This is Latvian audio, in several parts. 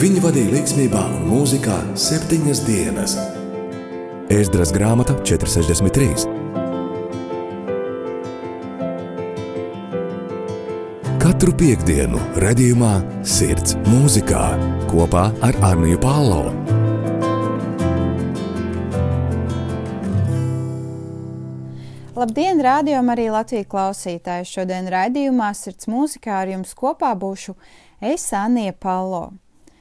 Viņi vadīja līdzsvarā un mūzikā septiņas dienas. Ēzdras grāmata 463. Katru piekdienu, redzējumā, sirds mūzikā kopā ar Arniju Pālau. Labdien, rādījumā arī Latvijas klausītāji! Šodien raidījumā Sirds mūzikā ar jums kopā būšu es Anija Palo.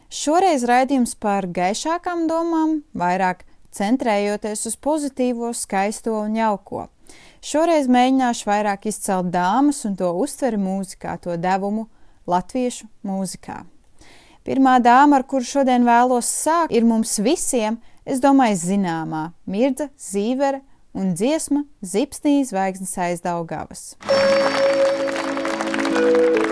Šoreiz raidījums par gaišākām domām, vairāk centrējoties uz pozitīvo, skaisto un jauko. Šoreiz mēģināšu vairāk izcelt dāmas un to uztveri mūzikā, to devumu latviešu mūzikā. Pirmā dāma, ar kuru šodien vēlos sākt, ir mums visiem, es domāju, zināmā Mirza Zīvere un dziesma Zipsnī zvaigznes aizdaugavas. Sniegi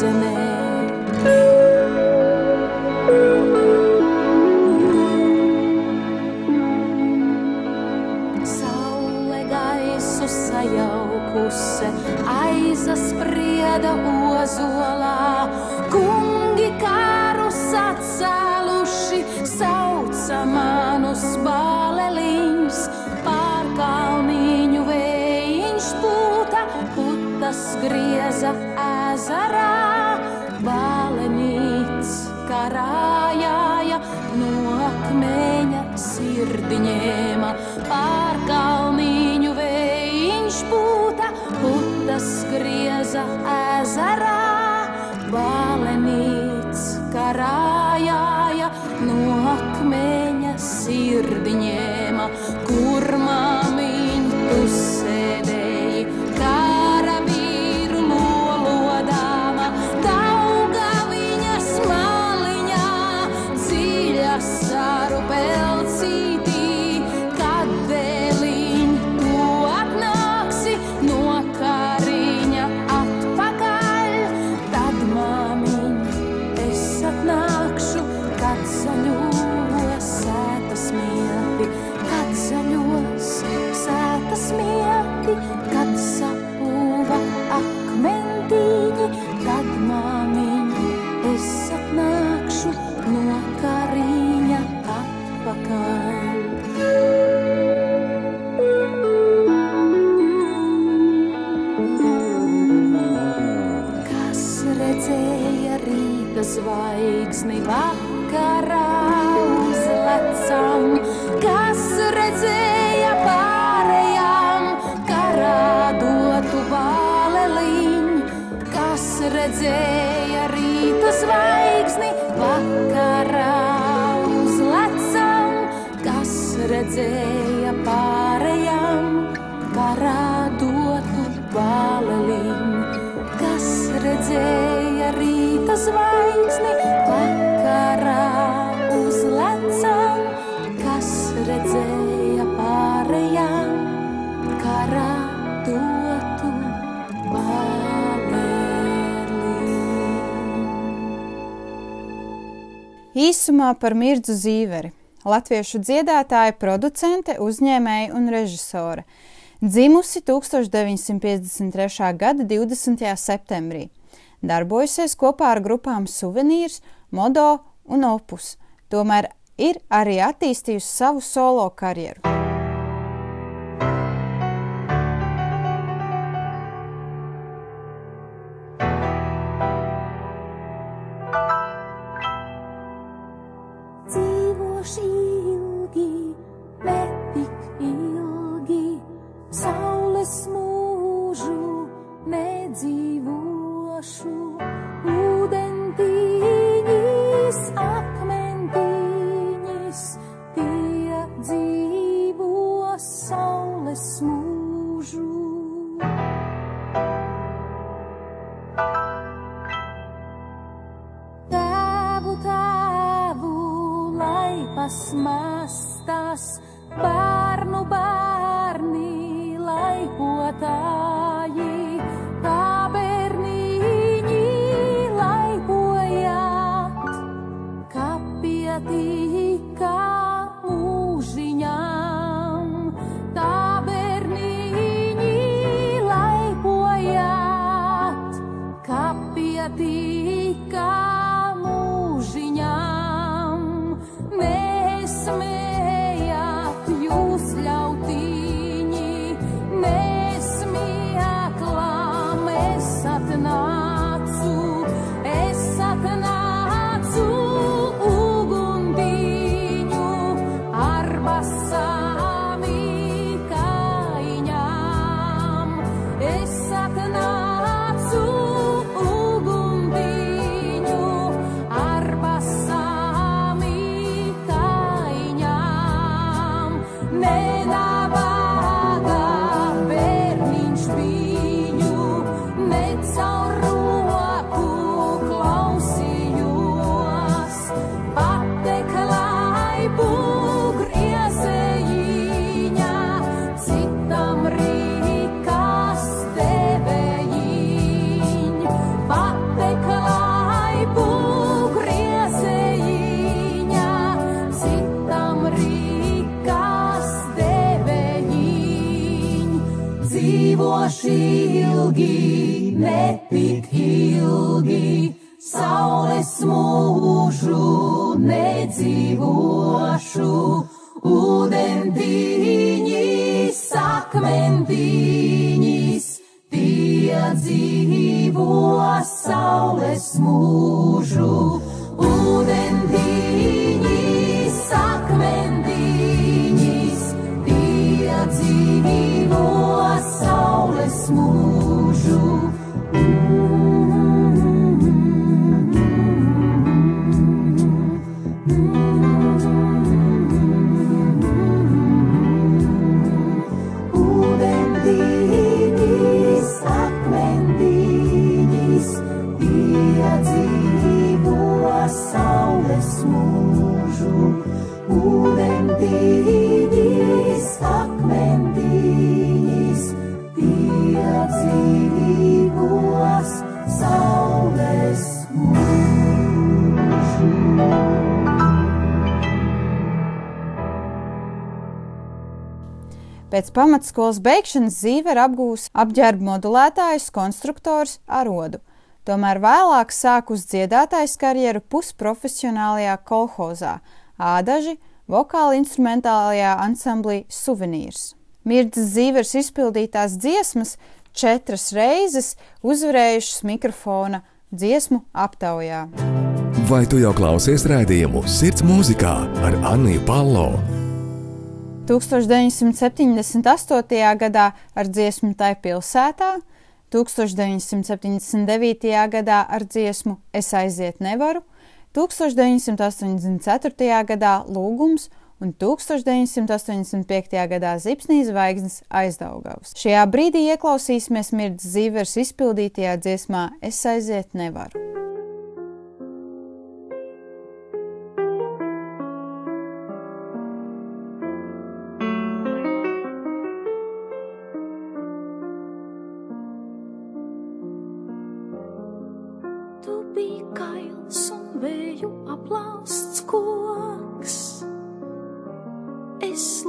zemē. Saule gaisu sajaukuse, aizasprieda ozolā, kungi kārus atcēluši, sauca manus bāleliņus, pārkalniņu vējiņš pūta, putas grieza ezerā, bālenīts karājāja, no akmeņa sirdi ņēma, pārkalniņu vējiņš pūta, putas grieza ezerā, bālenīts karājāja, no akmeņa sirdi redzēja pārējām karā dotu bāleliņu, kas redzēja rīta zvaigzni vakarā uzlecam, kas redzēja pārējām karā dotu bāleliņu. Īsumā par Mirdzu Zīveri, latviešu dziedātāja, producente, uzņēmēja un režisore. Dzimusi 1953. gada 20. septembrī. Darbojusies kopā ar grupām Suvenīrs, Modo un Opus, tomēr ir arī attīstījusi savu solo karjeru. Mastas, bērnu bērni, laipotāji, Pēc pamatskolas beigšanas Zīve ir apgūs apģērba modulētājs, konstruktors, arodu. Tomēr vēlāk sāk uz dziedātājas karjeru pusprofesionālajā kolhozā, ādaži, vokāla instrumentālajā ansamblī Suvenīrs. Mirdzas Zīvers izpildītās dziesmas četras reizes uzvarējušas mikrofona dziesmu aptaujā. Vai tu jau klausies rādījumu Sirds mūzikā ar Anniju Palo? 1978. gadā ar dziesmu Tai pilsētā, 1979. gadā ar dziesmu Es aiziet nevaru, 1984. gadā Lūgums un 1985. gadā Zipsnīs zvaigznes aizdaugavs. Šajā brīdī ieklausīsimies Mirds Zīvers izpildītajā dziesmā Es aiziet nevaru.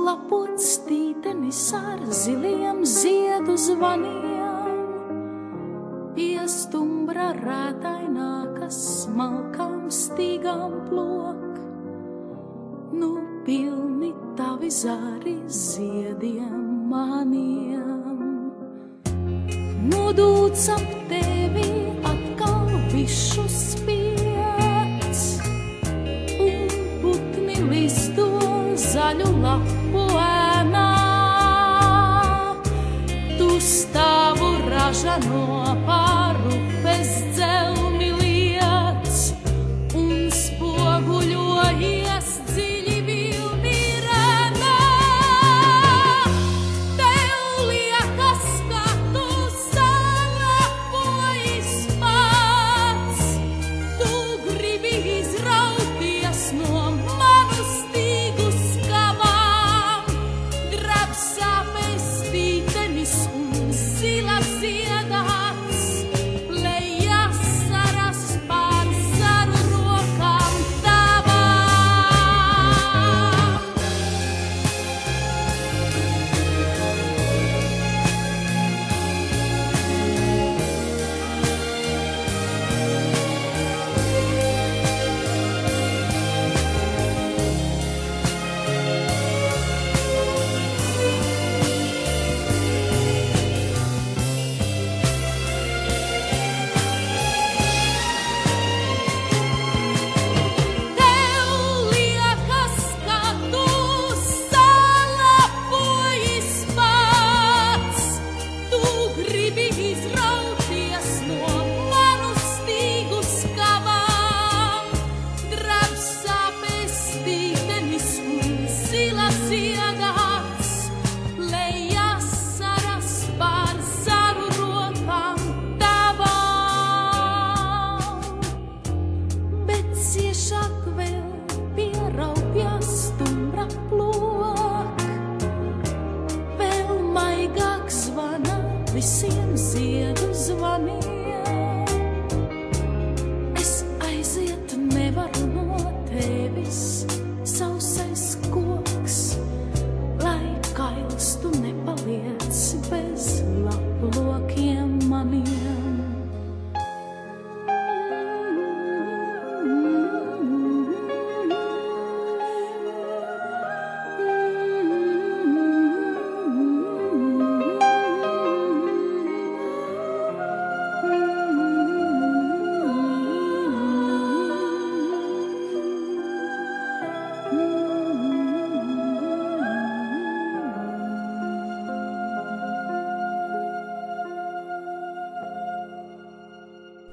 Lapots tītenis ar ziliem ziedu zvaniem. Pie stumbra rētainā, kas smalkām stīgām plok. Nu pilni tavi zāri ziediem maniem. Nodūts ap tevi atkal višu spiedz, un putni listo zaļu lapu raža no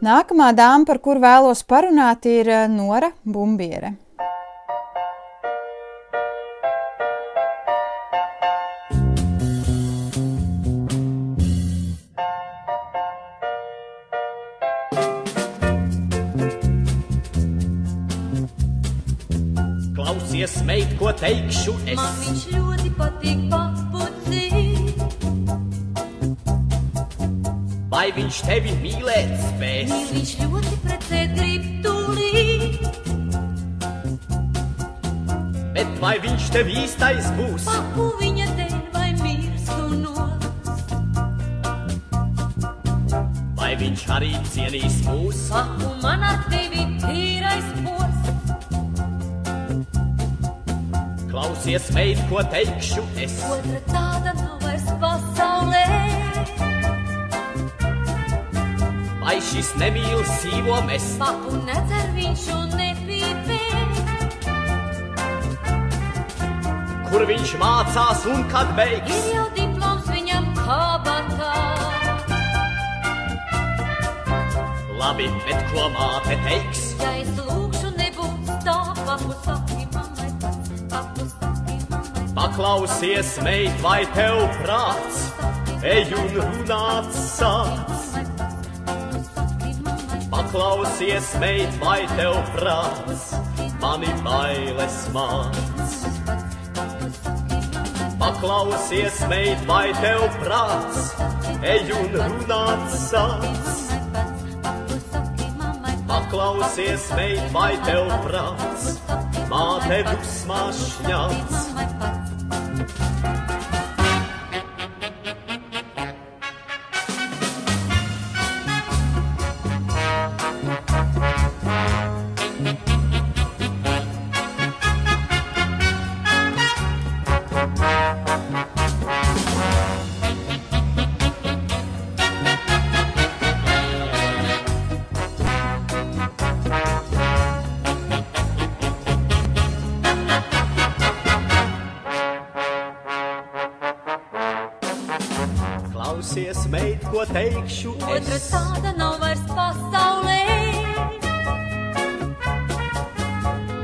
Nākamā dāma, par kuru vēlos parunāt, ir eh, Nora Bumbiere. Klausies, meit, ko teikšu es. Man viņš ļoti patīk Vai viņš tevi mīlēt spēs? Mīl viņš ļoti precēt grib tūlīt. Bet vai viņš tev īstais būs? Papu viņa dēļ vai mirstu no. Vai viņš arī cienīs mūs? Papu man ar tevi tīrais pos. Klausies, meit, ko teikšu es. Otra tāda nav vairs pasaulē. Vai šis nemīl sīvo mēs? Papu nedzer viņš un nepīpē. Kur viņš mācās un kad beigs? Ir jau diploms viņam kabatā. Labi, bet ko māte teiks? Ja es lūkšu, nebūs tā, papu saki mammai pats, papu saki mammai pats. Paklausies, meit, vai tev prāts? Ej un runāt sāc. Paklausies, meit, vai tev prāts? Mani bailes māc. Paklausies, meit, vai tev prāts? Ej un runāt sāc. Paklausies, meit, vai tev prāts? Māte dusmās šņāts. Klausies, meit, ko teikšu Otra tāda nav vairs pasaulē.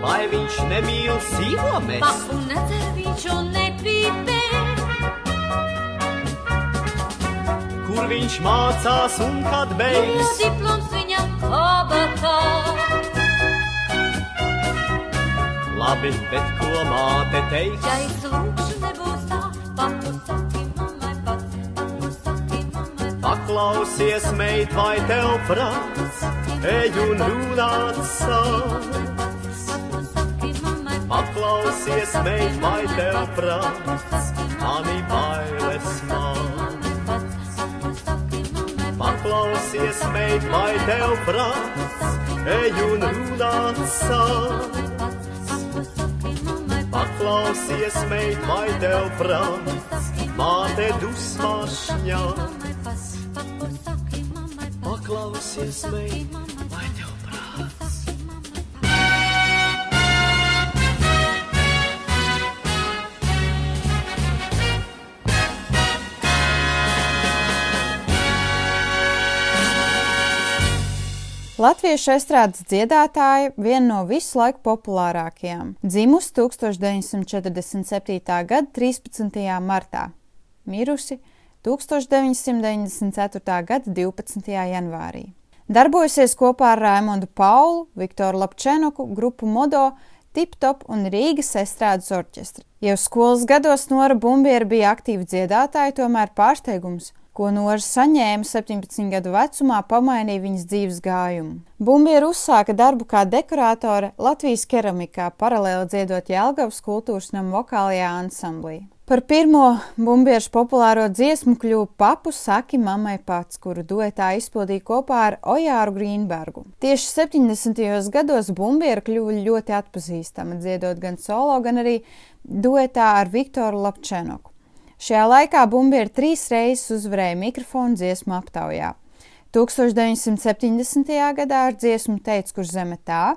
Vai viņš nemīl sīvo mēs? Papu nedzer viņš un nepīpē. Kur viņš mācās un kad beigs? diploms viņam kabatā. Labi, bet ko māte teiks? Ja es lūkšu, Paklausies, meit, vai tev prāts? Ej un runāt pats. Paklausies, meit, vai tev prāts? Mani bailes māc. Paklausies, meit, vai tev prāts? Ej un runāt sāc. Paklausies, meit, vai tev prāts? Māte dusmās šņāc. Paklausies, meit, vai tev prāts? Latviešu estrādes dziedātāja viena no visu laiku populārākajām. Dzimusi 1947. gada 13. martā, mirusi 1994. gada 12. janvārī. Darbojusies kopā ar Raimondu Paulu, Viktoru Lapčenoku, grupu Modo, Tiptop un Rīgas estrādes orķestri. Jau skolas gados Nora Bumbiera bija aktīva dziedātāja, tomēr pārsteigums – ko Nora saņēma 17 gadu vecumā, pamainīja viņas dzīves gājumu. Bumbiera uzsāka darbu kā dekorātore Latvijas keramikā, paralēli dziedot Jelgavas kultūras namu vokālajā ansamblī. Par pirmo bumbiešu populāro dziesmu kļuva papu Saki mammai pats, kuru duetā izpildīja kopā ar Ojāru Grīnbergu. Tieši 70. gados bumbiera kļuva ļoti atpazīstama, dziedot gan solo, gan arī duetā ar Viktoru Lapčenoku. Šajā laikā Bumbiera trīs reizes uzvarēja mikrofonu dziesmu aptaujā. 1970. gadā ar dziesmu Teic, kur zeme tā,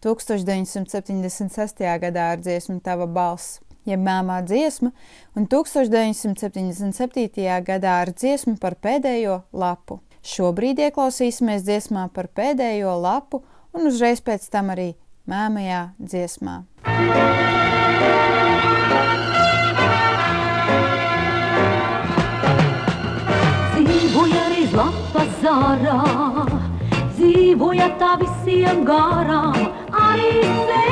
1976. gadā ar dziesmu Tava balss, jeb mēmā dziesma, un 1977. gadā ar dziesmu par pēdējo lapu. Šobrīd ieklausīsimies dziesmā par pēdējo lapu un uzreiz pēc tam arī mēmajā dziesmā. Dzīvoja reiz lapa zārā, dzīvoja tā visiem garām, arī sev.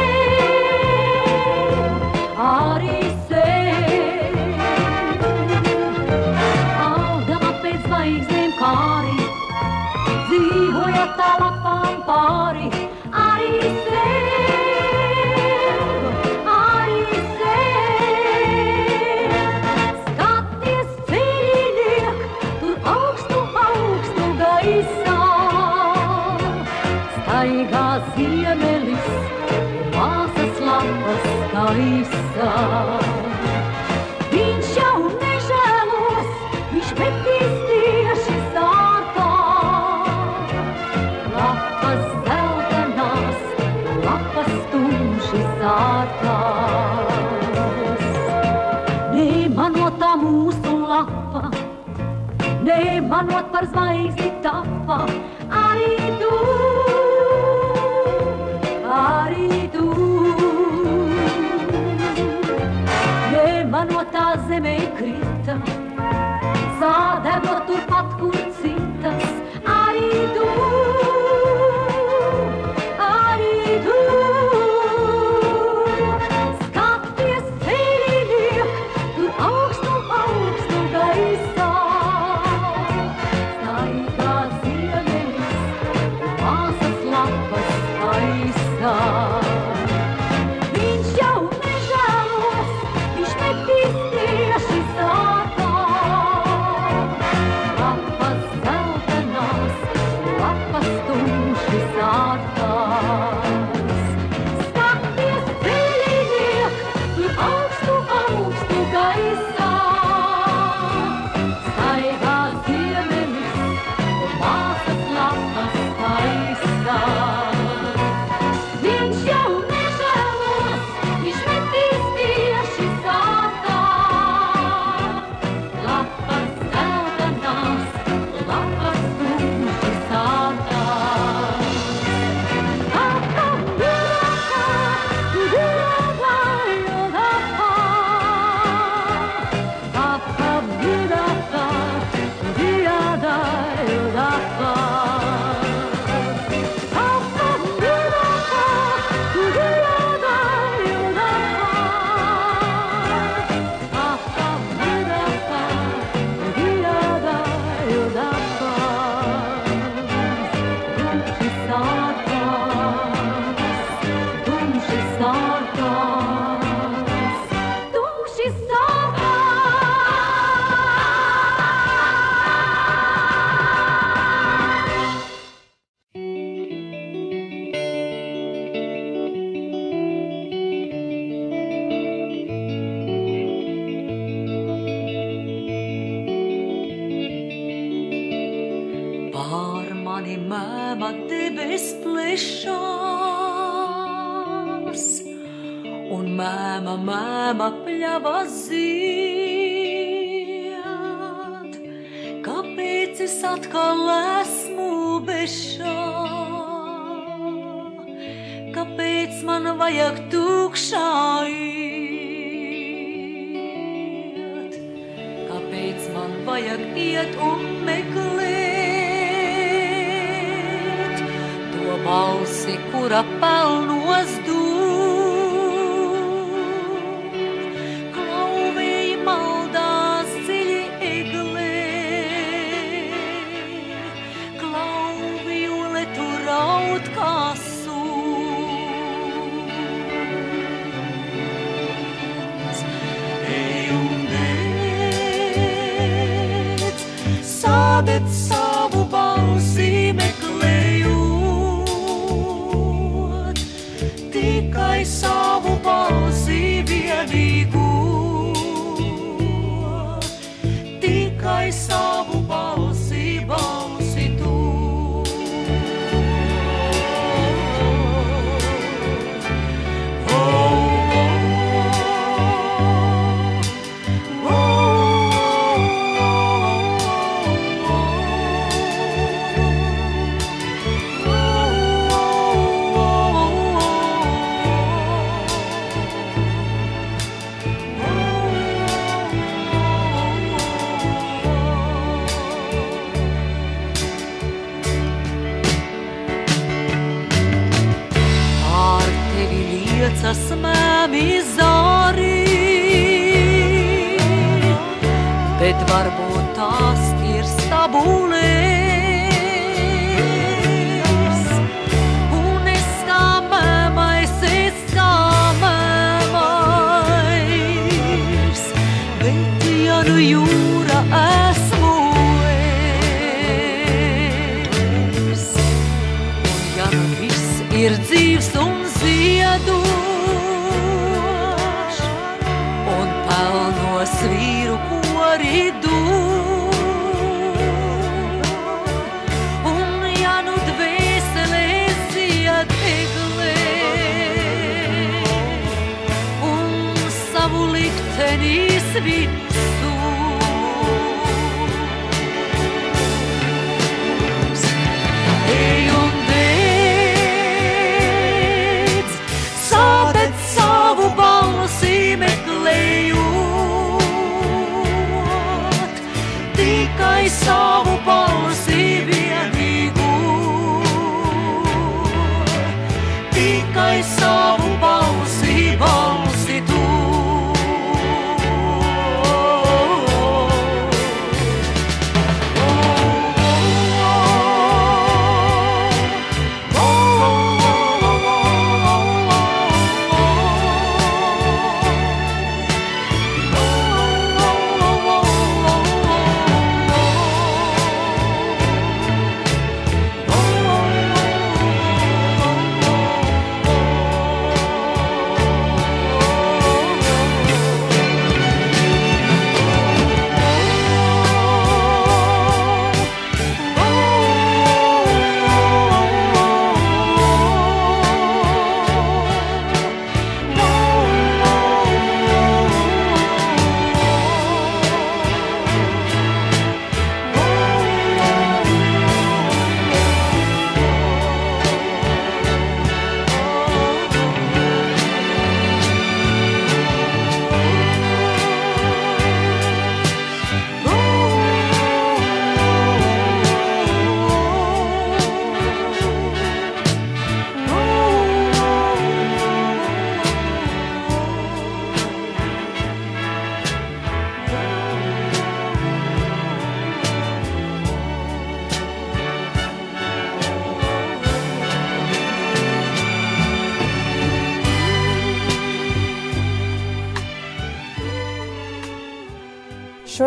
Viņš jau nežēlos, viņš metīs tieši sātā. Lapas zeltenās, lapas tumši sātās. Nemanotā mūsu lapa, nemanot par zvaigzni tapa, arī tu. malzemeyi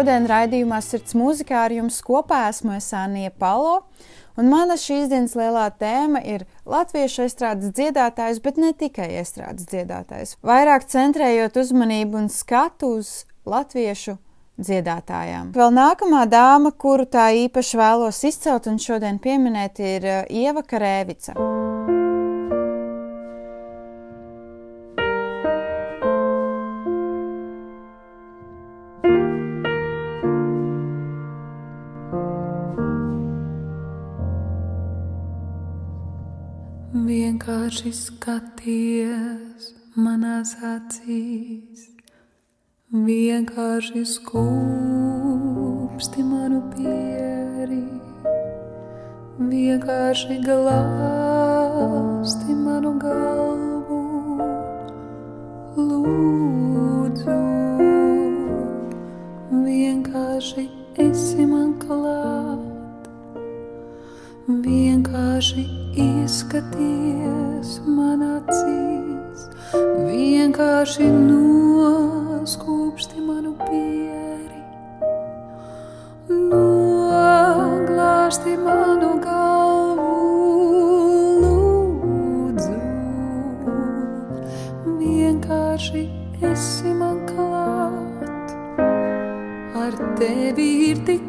Šodien raidījumā Sirds mūzikā ar jums kopā esmu Esānija Palo. Un mana šīs dienas lielā tēma ir latviešu estrādes dziedātājs, bet ne tikai estrādes dziedātājs. Vairāk centrējot uzmanību un skatu uz latviešu dziedātājām. Vēl nākamā dāma, kuru tā īpaši vēlos izcelt un šodien pieminēt, ir uh, Ieva Karēvica. Vienkārši skaties manās acīs, vienkārši skūpsti manu pieri, vienkārši glāsti manu galvu, lūdzu, vienkārši esi man klāt. Vienkārši izskaties man acīs, vienkārši noskūpsti manu pieri, noglāsti manu galvu, lūdzu, vienkārši esi man klāt, ar tevi ir tik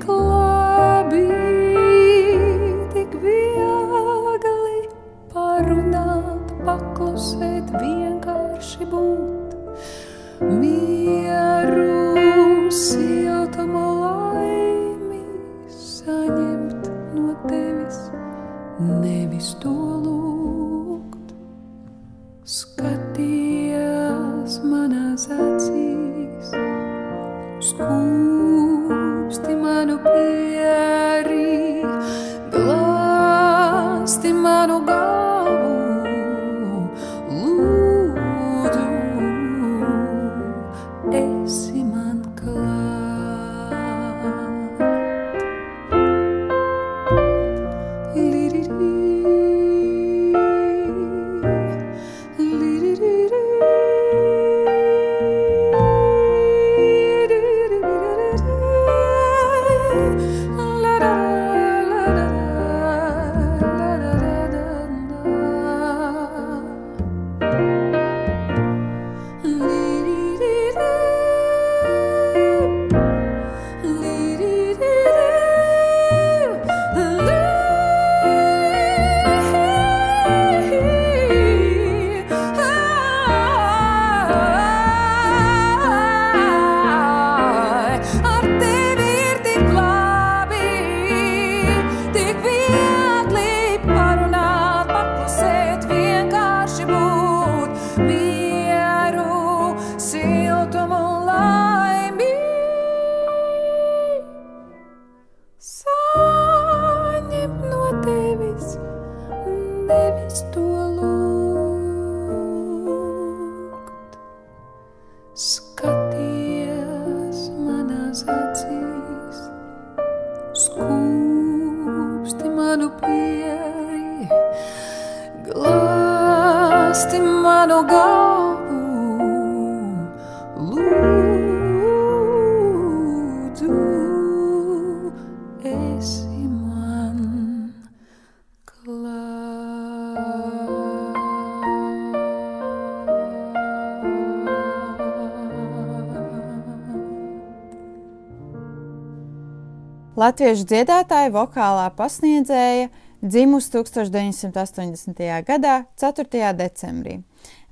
Latviešu dziedātāja vokālā pasniedzēja dzimusi 1980. gadā, 4. decembrī.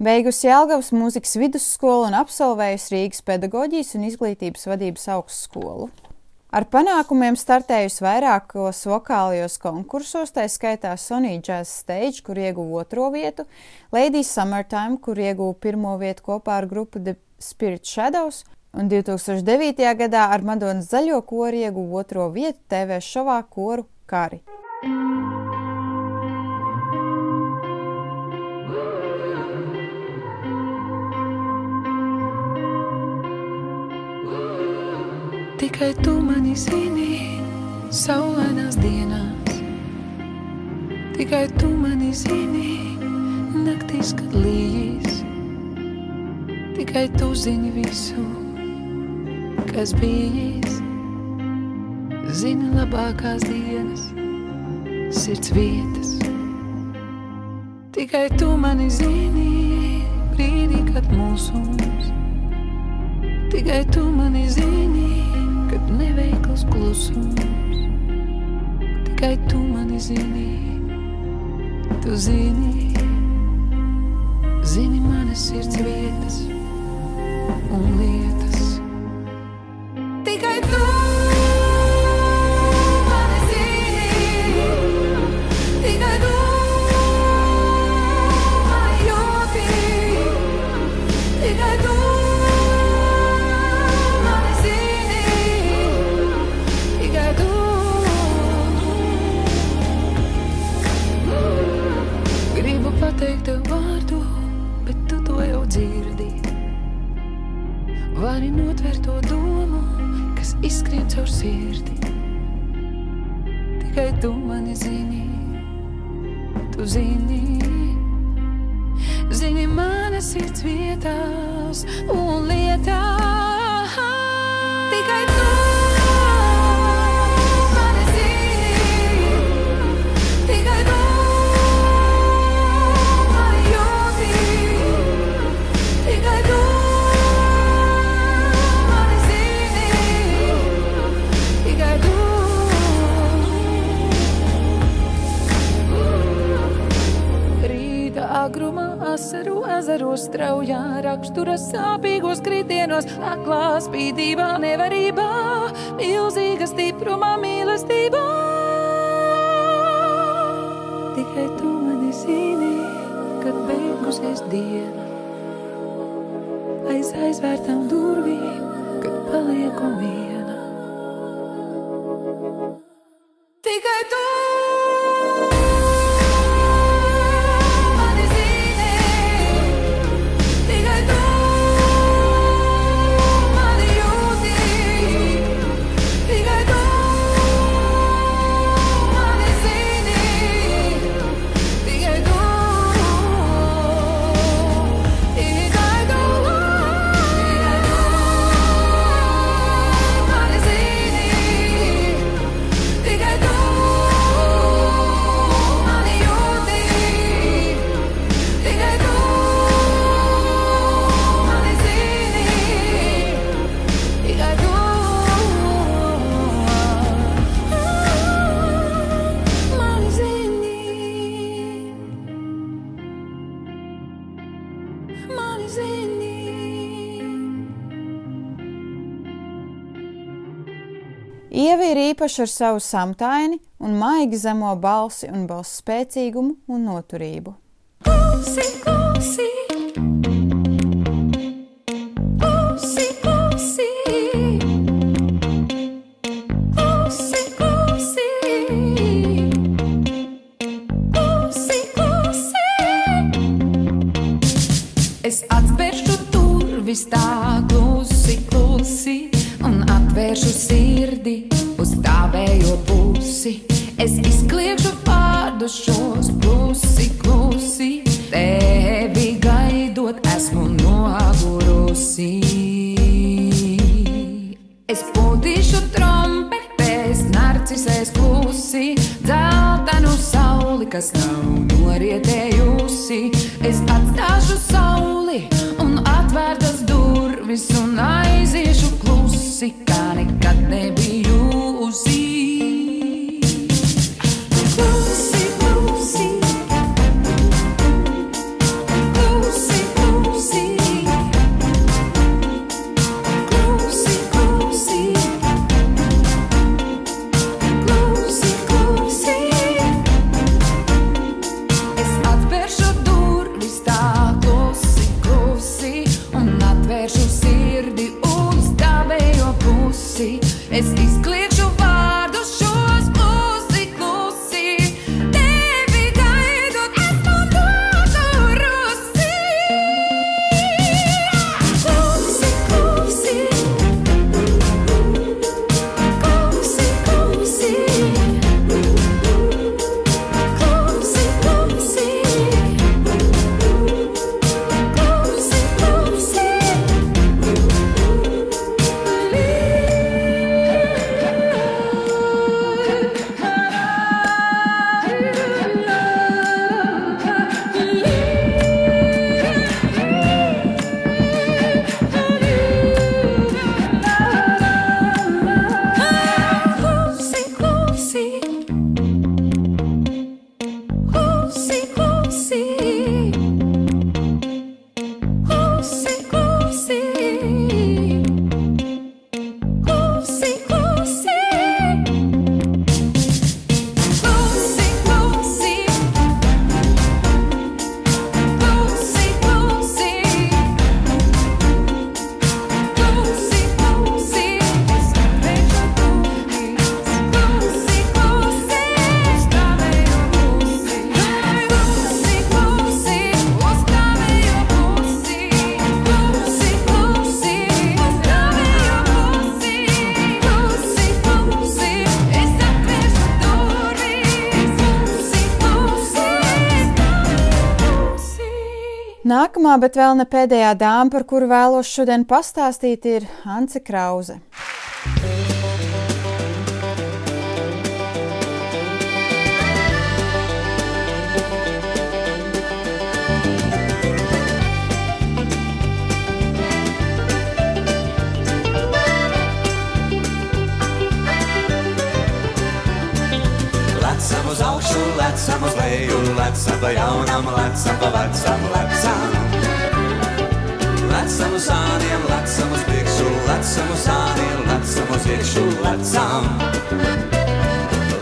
Beigusi Jēlgavas mūzikas vidusskolu un absolvējusi Rīgas pedagoģijas un izglītības vadības augstskolu. Ar panākumiem startējusi vairākos vokālajos konkursos, tā skaitā Sonija Jazz Stage, kur ieguva otro vietu, Lady Summertime, kur ieguva pirmo vietu kopā ar grupu The Spirit Shadows, un 2009. gadā ar Madonas zaļo koru ieguva otro vietu TV šovā koru Kari. Tikai tu mani zini, saulainās dienās. Tikai tu mani zini, naktīs, kad līs. Tikai tu zini visu, kas bijis. Zini labākās dienas, sirds vietas. Tikai tu mani zini, brīdī, kad mūsums. Tikai tu mani zini, kad neveikls klusums. Tikai tu mani zini, tu zini, zini manas sirds vietas un lietas. Vari notvert to domu, kas izskrien caur sirdi. Tikai tu mani zini, tu zini. Zini manas sirds vietās un lietās. Tikai tu asaru ezeros straujā, rakstura sāpīgos kritienos, aklā spīdībā, nevarībā, milzīga stiprumā, mīlestībā. Tikai tu mani zini, kad beigusies diena. Aiz aizvērtām durvīm, kad palieku viena. Ir īpaša ar savu samtaini un maigi zemo balsi un balss spēcīgumu un noturību. Klusi, klusi. Nākamā, bet vēl ne pēdējā dāma, par kuru vēlos šodien pastāstīt, ir Ance Krause. Lecam uz augšu, lecam uz leju, lecam pa jaunam, lecam pa vecam, lecam. Lecam uz sāniem, lecam uz priekšu, lecam uz sāniem, lecam uz iekšu, lecam.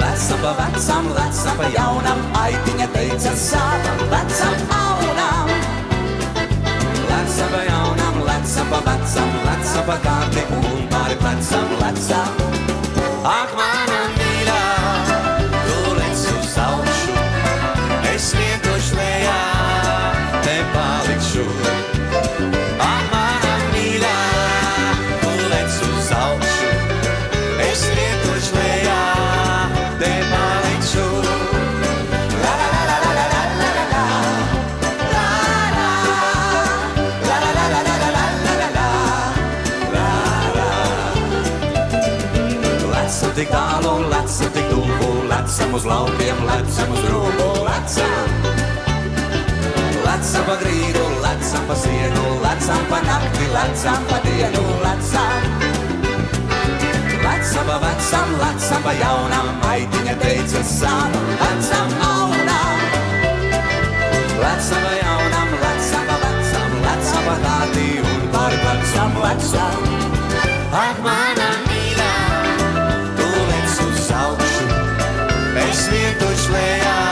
Lecam pa vecam, lecam pa jaunam, aitiņa teica sāpam, lecam aunam. Lecam pa jaunam, lecam pa vecam, lecam pa kārti un pāri plecam, lecam. Ak, mana lecam uz laukiem, lecam uz robu, lecam. Lecam pa grīdu, lecam pa sienu, lecam pa nakti, lecam pa dienu, lecam. Lecam pa vecam, lecam pa jaunam, aitiņa teica sāpam, lecam aunam. Lecam pa jaunam, lecam pa vecam, lecam pa tādi un par vecam, lecam. Ak, mana Deutschland.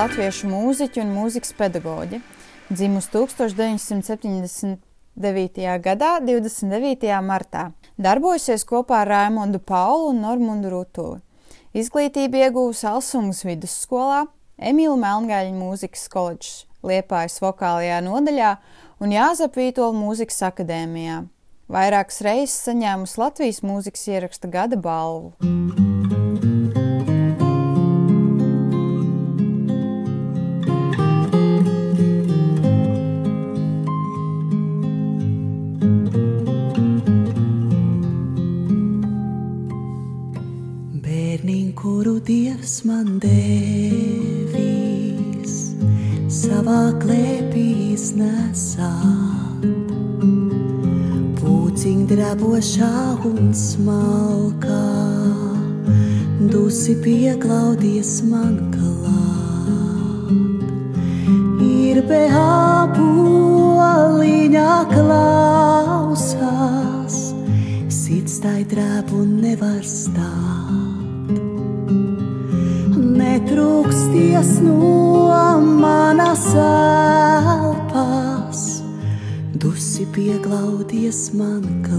Latviešu mūziķa un mūzikas pedagoģe. Dzimusi 1979. gadā, 29. martā. Darbojusies kopā ar Raimondu Paulu un Normundu Rutuli. Izglītību iegūsi Alsungas vidusskolā, Emīlu Melngaļa mūzikas koledžas, Liepājas vokālajā nodaļā un Jāzep Vītola mūzikas akadēmijā. Vairākas reizes saņēmusi Latvijas mūzikas ieraksta gada balvu. Bērniņ, Drabošā un smalkā, dusi pieklaudies man klāt. Ir beāpuliņā klausās, sirds tai drēb un nevar stāt. Netrūksties no manas elpas, dusi pieglaudies man klāt.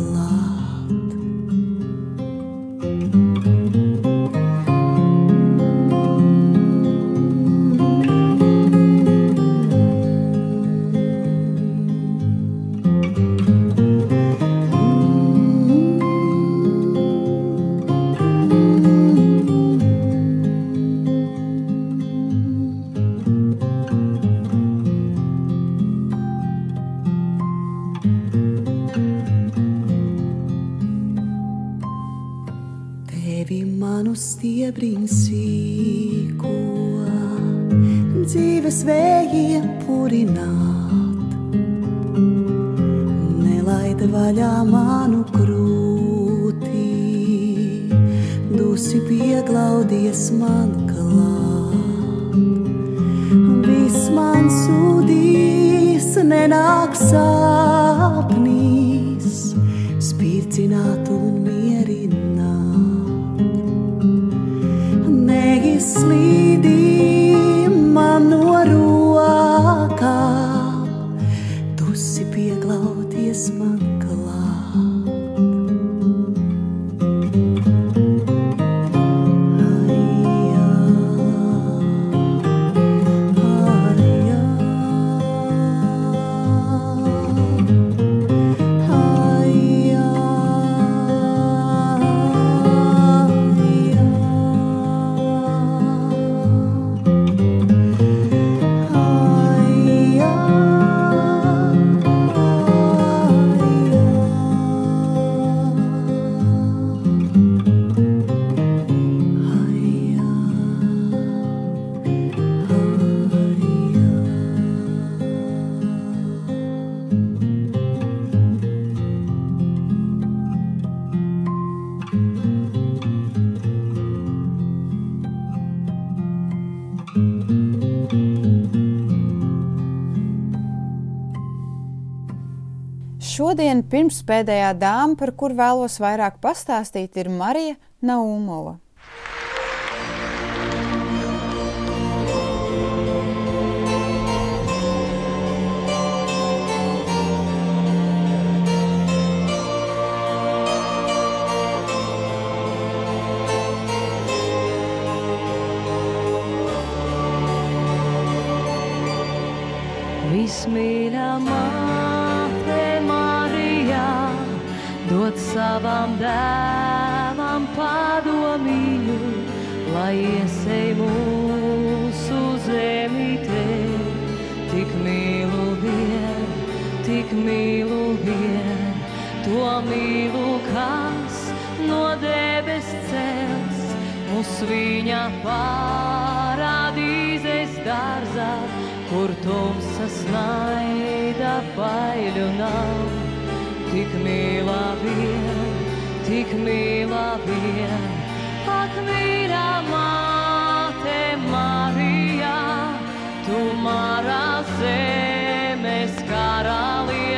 Nenāk sapnīs, spīdzināt un mierināt. Neizslīdī man no rokām, dusi pieglaudies man Šodien pirmspēdējā dāma, par kuru vēlos vairāk pastāstīt, ir Marija Naumova. Savam dēlam padomīju, lai iesei mūsu zemītē. Tik mīlu vien, tik mīlu vien, to mīlu, kas no debes cels, mūs viņa parādīzes dārzā, kur tumsas naida baiļu nav. Tik mīlā vien, tik mīlā vien, ak mīļā māte Marijā, tu marā zemes karaliene,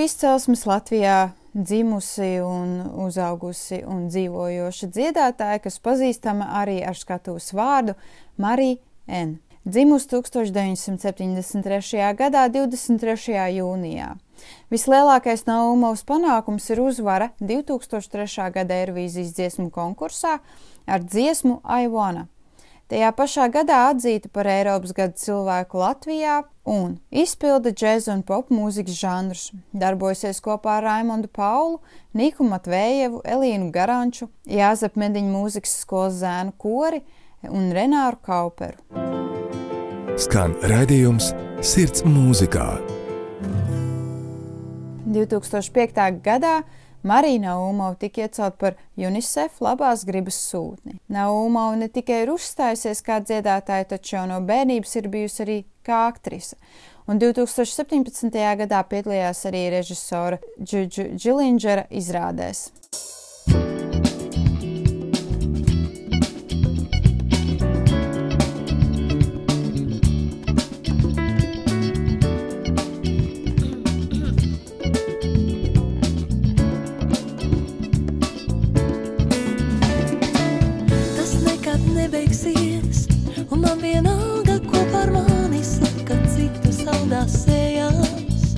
Krievu izcelsmes Latvijā dzimusi un uzaugusi un dzīvojoša dziedātāja, kas pazīstama arī ar skatuves vārdu Marija N. Dzimusi 1973. gadā 23. jūnijā. Vislielākais Naumovs panākums ir uzvara 2003. gada Eirovīzijas dziesmu konkursā ar dziesmu Aivana. Tajā pašā gadā atzīta par Eiropas gada cilvēku Latvijā un izpilda džēza un pop mūzikas žanrus. Darbojasies kopā ar Raimondu Paulu, Niku Matvējevu, Elīnu Garanču, Jāzep Mediņu mūzikas skolas zēnu kori un Renāru Kauperu. Skan raidījums Sirds mūzikā. 2005. gadā Marija Naumova tika iecelt par UNICEF labās gribas sūtni. Naumova ne tikai ir uzstājusies kā dziedātāja, taču jau no bērnības ir bijusi arī kā aktrise. Un 2017. gadā piedalījās arī režisora Džudžu Džilindžera izrādēs. Vienalga, ko par mani saka citu saldās sējās.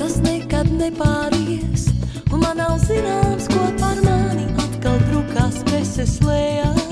Tas nekad nepāries, un man nav zināms, ko par mani atkal drukās peses lejā.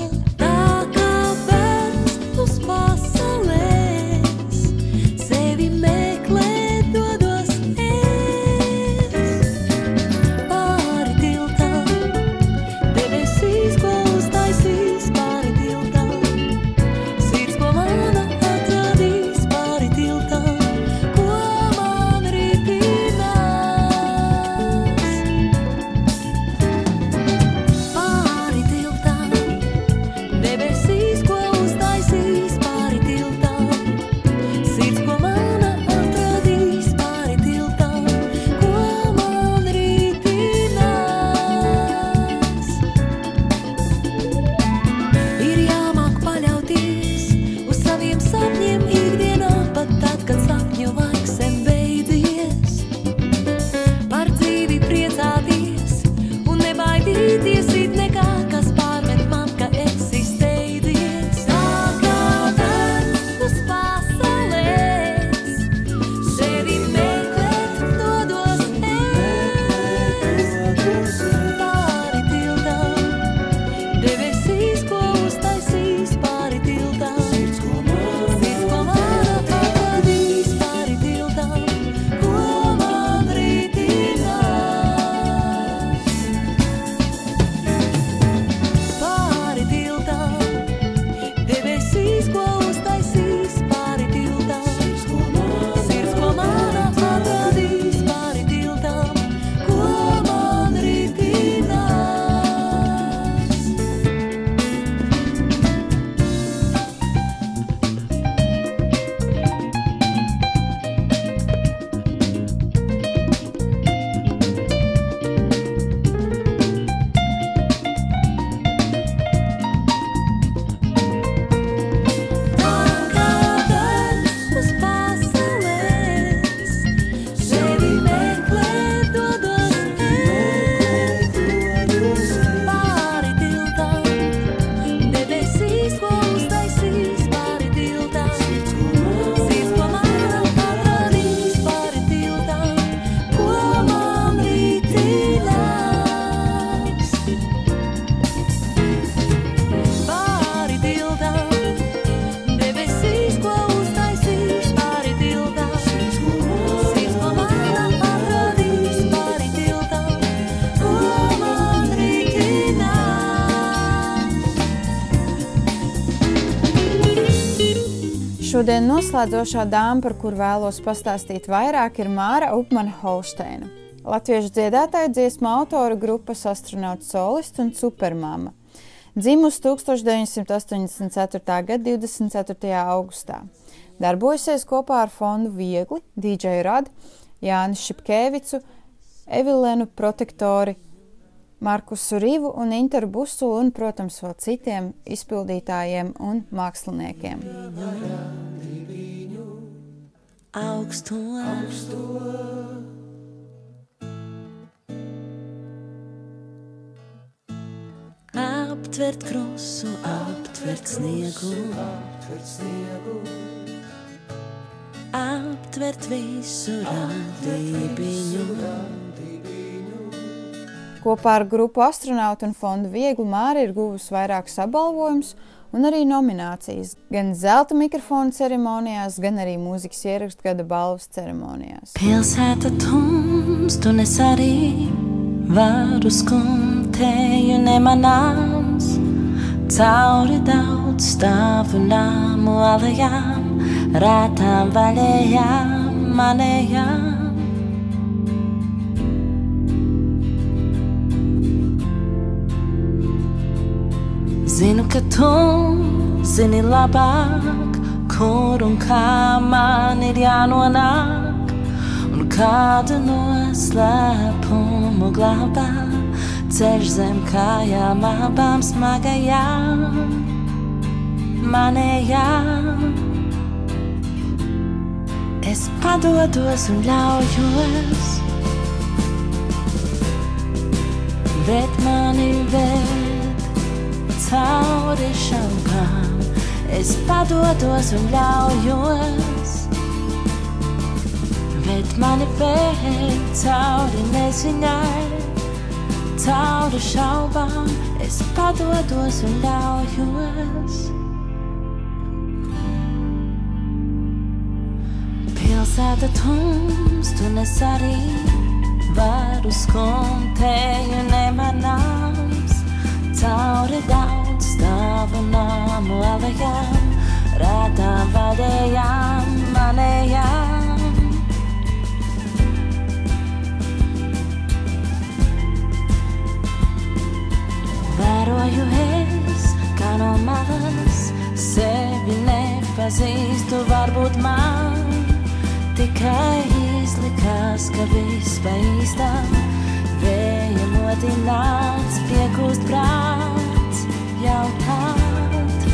Šodien noslēdzošā dāma, par kuru vēlos pastāstīt vairāk, ir Māra Upmane Holsteina. Latviešu dziedātāja dziesmu autora grupas astronauts solists un supermama. Dzimusi 1984. gada 24. augustā. Darbojusies kopā ar fondu Viegli, DJ Radu, Jānis Šipkevicu, Evilēnu Protektori, Markusu Rivu un Interu Busulu un, protams, vēl citiem izpildītājiem un māksliniekiem. augstu, augstu. Aptvert krusu, aptvert sniegu, aptvert visu radībiņu. Kopā ar grupu astronautu un fondu Viegli Māra ir guvusi vairākus apbalvojumus un arī nominācijas gan zelta mikrofona ceremonijās, gan arī mūzikas ierakstu gada balvas ceremonijās. Pilsēta tumst un es arī varu skumtēju nemanāms. Cauri daudz stāvu nāmu alejām, rētām vaļējām, manējām. Zinu, ka tu zini labāk, kur un kā man ir jānonāk, un kādu noslēpumu glabā ceļš zem kājām abām smagajām, manējām. Es padodos un ļaujos, bet mani vēl cauri šaubām. Es padodos un ļaujos, bet mani vēl cauri neziņai. cauri šaubām, es padodos un ļaujos. Pilsēta tums, tu nes arī varu skumtēju nemanāms, cauri daudz stāvu nāmu alejām, rētām vadējām manējām. Vēroju es, kā no malas, sevi nepazīstu, varbūt man tikai izlikās, ka viss pa īstam vēja modināts, piekūst prāts jautāt.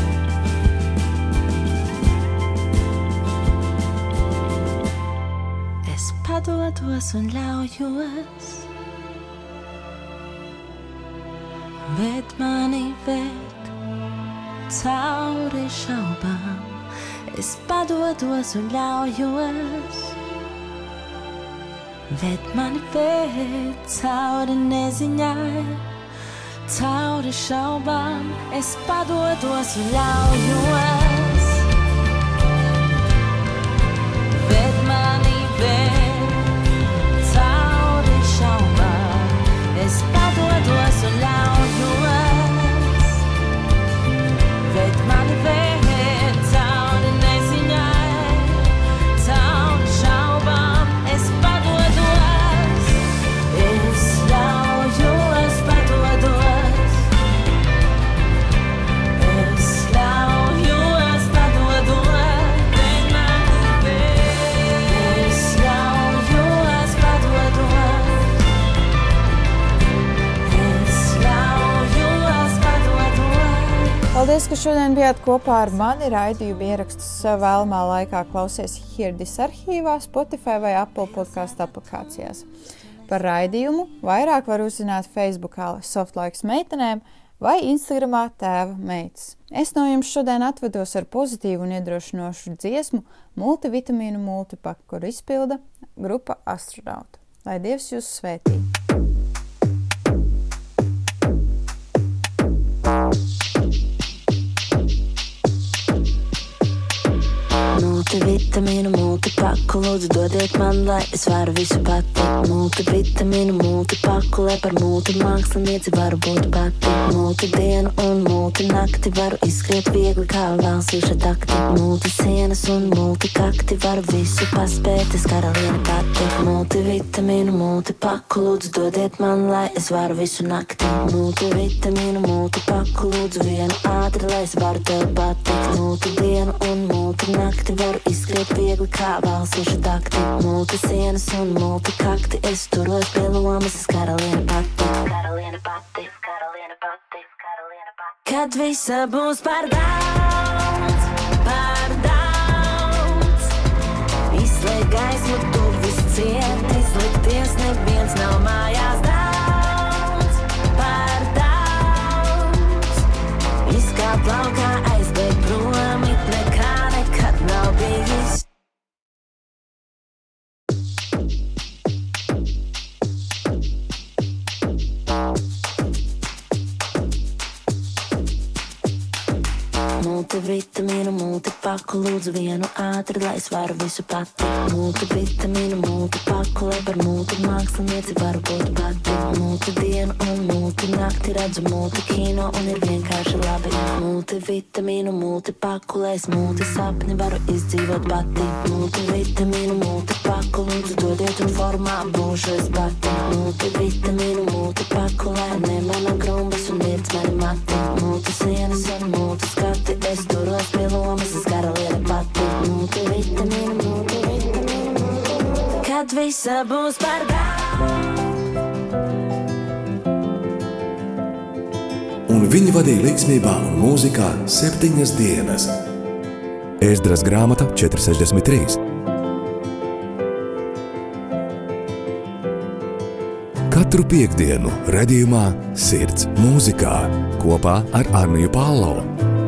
Es padodos un ļaujos. Bet mani ved cauri šaubām, es padodos un ļaujos. Bet mani ved cauri neziņai, cauri šaubām, es padodos un ļaujos. Paldies, ka šodien bijāt kopā ar mani. Raidījumu ierakstus vēlamā laikā klausies Hirdis arhīvā, Spotify vai Apple podkāstu aplikācijās. Par raidījumu vairāk var uzzināt Facebookā Softlaiks meitenēm vai Instagramā tēva meitas. Es no jums šodien atvedos ar pozitīvu un iedrošinošu dziesmu multivitamīnu multipaku, kur izpilda grupa astronauta. Lai Dievs jūs svētī! Multivitamīnu, multipaku, lūdzu dodiet man, lai es varu visu pati. Multivitamīnu, multipaku, lai par multimākslinieci varu būt pati. Multidienu un multinakti varu izskriet viegli kā valsīša takti. Multisienas un multikakti varu visu paspēt, es karaliene pati. Multivitamīnu, multipaku, lūdzu dodiet man, lai es varu visu nakti. Multivitamīnu, multipaku, lūdzu vienu ātri, lai es varu tev patikt. Multidienu un multinakti varu izskriet viegli kā valsīša takti. Multisienas un multikakti, es turos pie lomas, es karaliene pati. Karaliene pati, karaliene pati, karaliene pati. Kad visa būs par daudz, par daudz. Izslēg gaismu, tu viss ciet, izlikties neviens nav mājās daudz, par daudz. Izkāp laukā, Multivitamīnu, multipaku, lūdzu vienu ātri, lai es varu visu pati. Multivitamīnu, multipaku, lai par multimākslinieci varu būt pati. Multidienu un multinakti redzu multikino un ir vienkārši labi. Multivitamīnu, multipaku, lai es multisapni varu izdzīvot pati. Multivitamīnu, multipaku, lūdzu dodiet un formā būšu es pati. Multivitamīnu, multipaku, lai ne mana grumbas un virts mani mati. Multisienas un multiskati, es turos pie lomas, es karaliene pati. Multivitamīnu, multivitamīnu, multivitamīnu. Kad visa būs par daudz. un viņi vadīja līdzsvarā un mūzikā septiņas dienas. Ēzdras grāmata 463. Katru piekdienu, redzējumā, sirds mūzikā kopā ar Arniju Pālau.